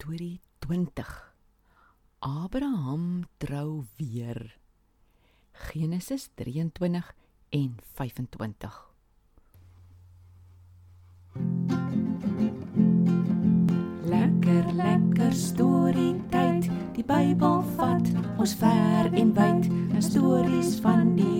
Storie 20. Abraham trou weer. Genesis 23 en 25. Lekker lekker storie tyd. Die Bybel vat ons ver en wyd. Stories van die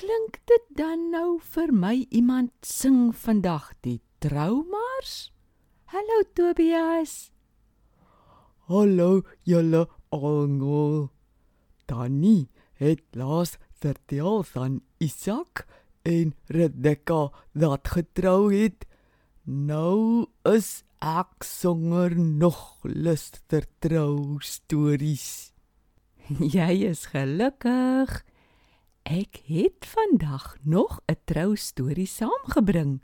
klink dit dan nou vir my iemand sing vandag die troumars? Hallo Tobias. Hallo julle almal. Tannie het laas vertel van Isak en Rebekka wat getrou het. Nou is ek songer nog lus vir trou stories. Jy is gelukkig. Ek het vandag nog 'n trou storie saamgebring.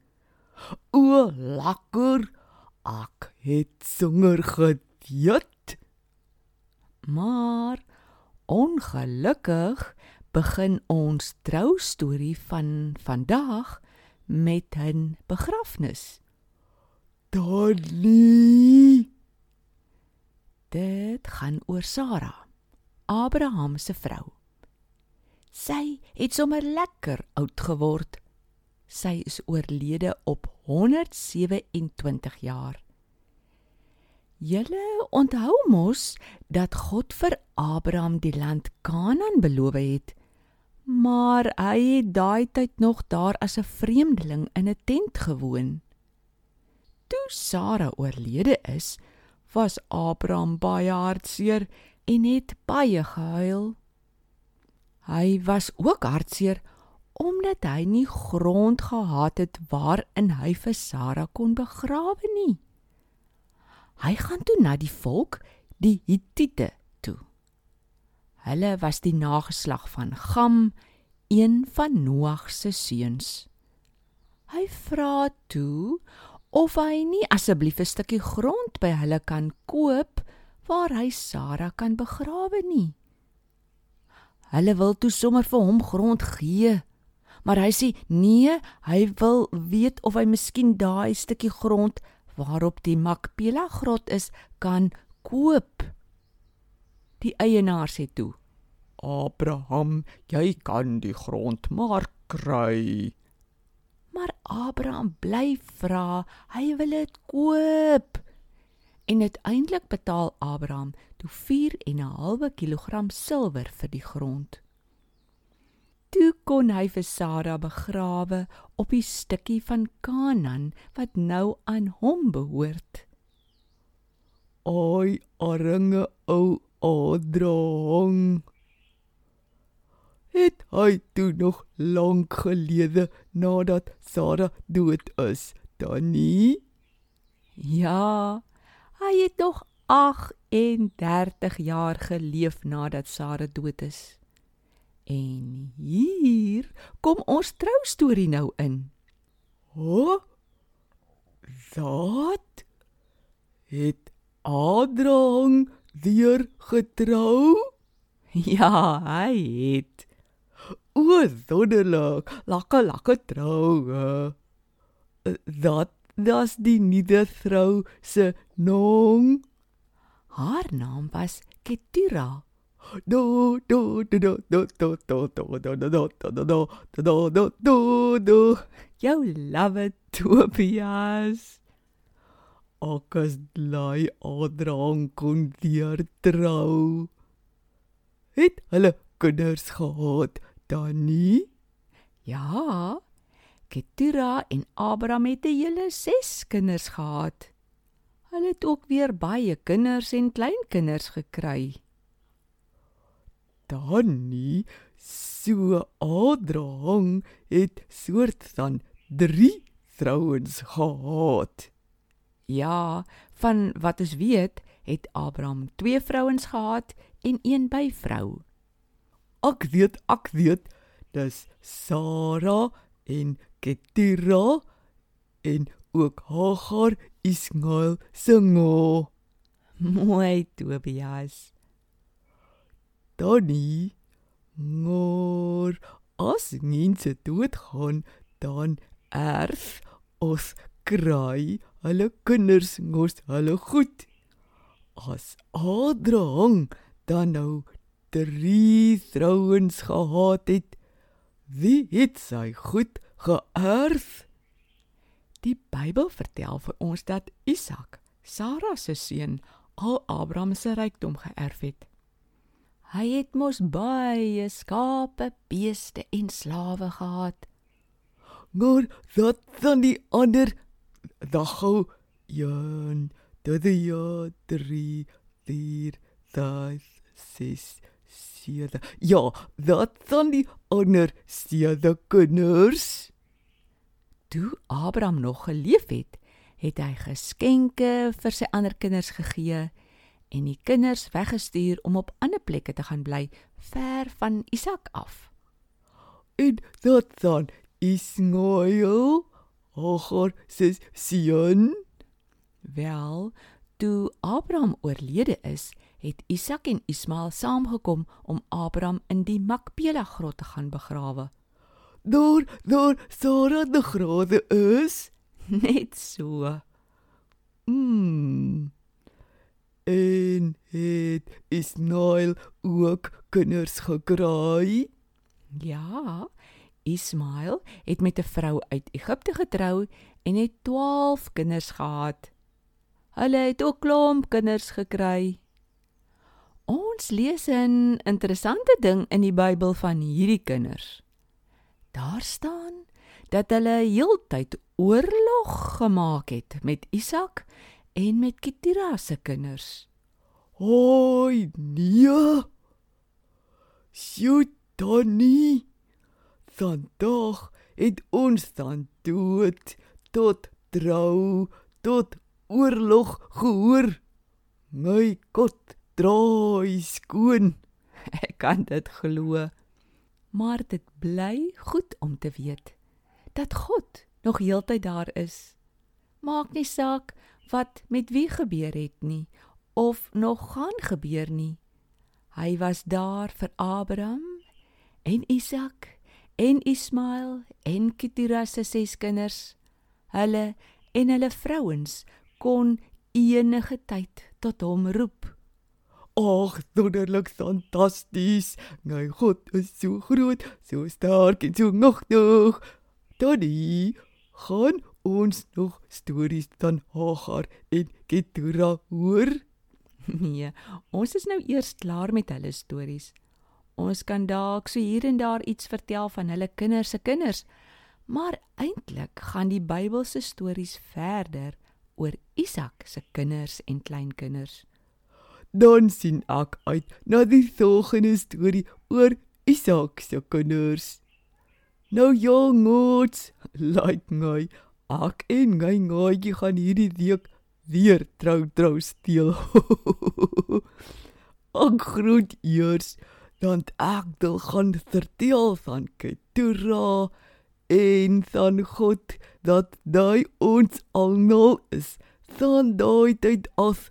O, lekker. Ek het songer geëet. Maar ongelukkig begin ons trou storie van vandag met 'n begrafnis. Tannie. Dit gaan oor Sara, Abraham se vrou. Sy het sommer lekker oud geword. Sy is oorlede op 127 jaar. Julle onthou mos dat God vir Abraham die land Kanaan beloof het, maar hy het daai tyd nog daar as 'n vreemdeling in 'n tent gewoon. Toe Sara oorlede is, was Abraham baie hartseer en het baie gehuil. Hy was ook hartseer omdat hy nie grond gehad het waarin hy vir Sara kon begrawe nie. Hy gaan toe na die volk, die Hittiete toe. Hulle was die nageslag van Gam, een van Noag se seuns. Hy vra toe of hy nie asseblief 'n stukkie grond by hulle kan koop waar hy Sara kan begrawe nie. Hulle wil toe sommer vir hom grond gee, maar hy sê nee, hy wil weet of hy miskien daai stukkie grond waarop die Makpela grot is kan koop. Die eienaar sê toe: Abraham, jy kan die grond maar kry. Maar Abraham bly vra, hy wil dit koop. En uiteindelik betaal Abraham toe 4 en 'n halwe kilogram silwer vir die grond. Toe kon hy vir Sara begrawe op die stukkie van Kanaan wat nou aan hom behoort. Oi, arme ou Adrang. Het hy toe nog lank gelede nadat Sara dood is, Tannie? Ja, hy het nog 38 jaar geleef nadat Sara dood is. En hier kom ons troustorie nou in. Ho? Wat? Het Adrang weer getrou? Ja, hy het. O, wonderlik. Lekker lekker troue. Dat das die nuwe vrou se naam. Haar naam was Ketura. Do do do do do do do do do do do do do do do do do. Jou love Tobias. Akas lei Adrang kon weer trou. Het hulle kinders gehad, Tannie? Ja. Ketura en Abraham het 'n hele 6 kinders gehad. Hulle het ook weer baie kinders en kleinkinders gekry. Tannie, so Adrang het soort van 3 vrouens gehad. Ja, van wat ons weet, het Abraham twee vrouens gehad en een byvrou. Ek weet, ek weet, dis Sara en Ketura en ook Hagar Ismael se ngo. Mooi Tobias. Danny, maar as mense doodgaan, dan erf ons kry hulle kinders mos hulle goed. As Abraham dan nou drie vrouens gehad het, wie het sy goed geërf? Die Bybel vertel vir ons dat Isak, Sara se seun, al Abraham se rykdom geërf het. Hy het mos baie skape, beeste en slawe gehad. Maar dat dan die ander dag gou een, twee, drie, vier, vyf, ses, sewe. Ja, dat dan die ander sewe kinders. Toe Abraham nog geleef het, het hy geskenke vir sy ander kinders gegee en die kinders weggestuur om op ander plekke te gaan bly ver van Isak af. En dat dan Ismael, Hagar se seun, Wel, toe Abraham oorlede is, het Isak en Ismael saamgekom om Abraham in die Makpela grot te gaan begrawe. daar daar Sara die grade is. Net so. Mm. En het Ismael ook kinders gekry? Ja, Ismael het met 'n vrou uit Egipte getrou en het 12 kinders gehad. Hulle het ook klomp kinders gekry. Ons lees 'n interessante ding in die Bybel van hierdie kinders. Daar staan dat hulle heeltyd oorlog gemaak het met Isak en met Ketira se kinders. Hoi, nee. Sjoe, Donnie. Vandag het ons dan dood tot trou tot oorlog gehoor. My God, draai skoon. Ek kan dit glo. Maar dit bly goed om te weet dat God nog heeltyd daar is. Maak nie saak wat met wie gebeur het nie of nog gaan gebeur nie. Hy was daar vir Abraham en Isak en Ismael en Ketura se ses kinders. Hulle en hulle vrouens kon enige tyd tot hom roep. Ag, wonderlik fantasties. My God is so groot, so sterk en so magtig. Donnie, gaan ons nog stories van Hagar en Ketura hoor? Nee, ons is nou eers klaar met hulle stories. Ons kan dalk so hier en daar iets vertel van hulle kinders se kinders, maar eintlik gaan die Bybelse stories verder oor Isak se kinders en kleinkinders. Dan sien ek uit na die volgende storie oor Isak se kinders. Nou jongens, like my, ek en my ngaatjie gaan hierdie week weer trou trou steel. ek groet eers dan ek wil gaan vertel van Ketura en van God dat daai ons almal is van daai tyd af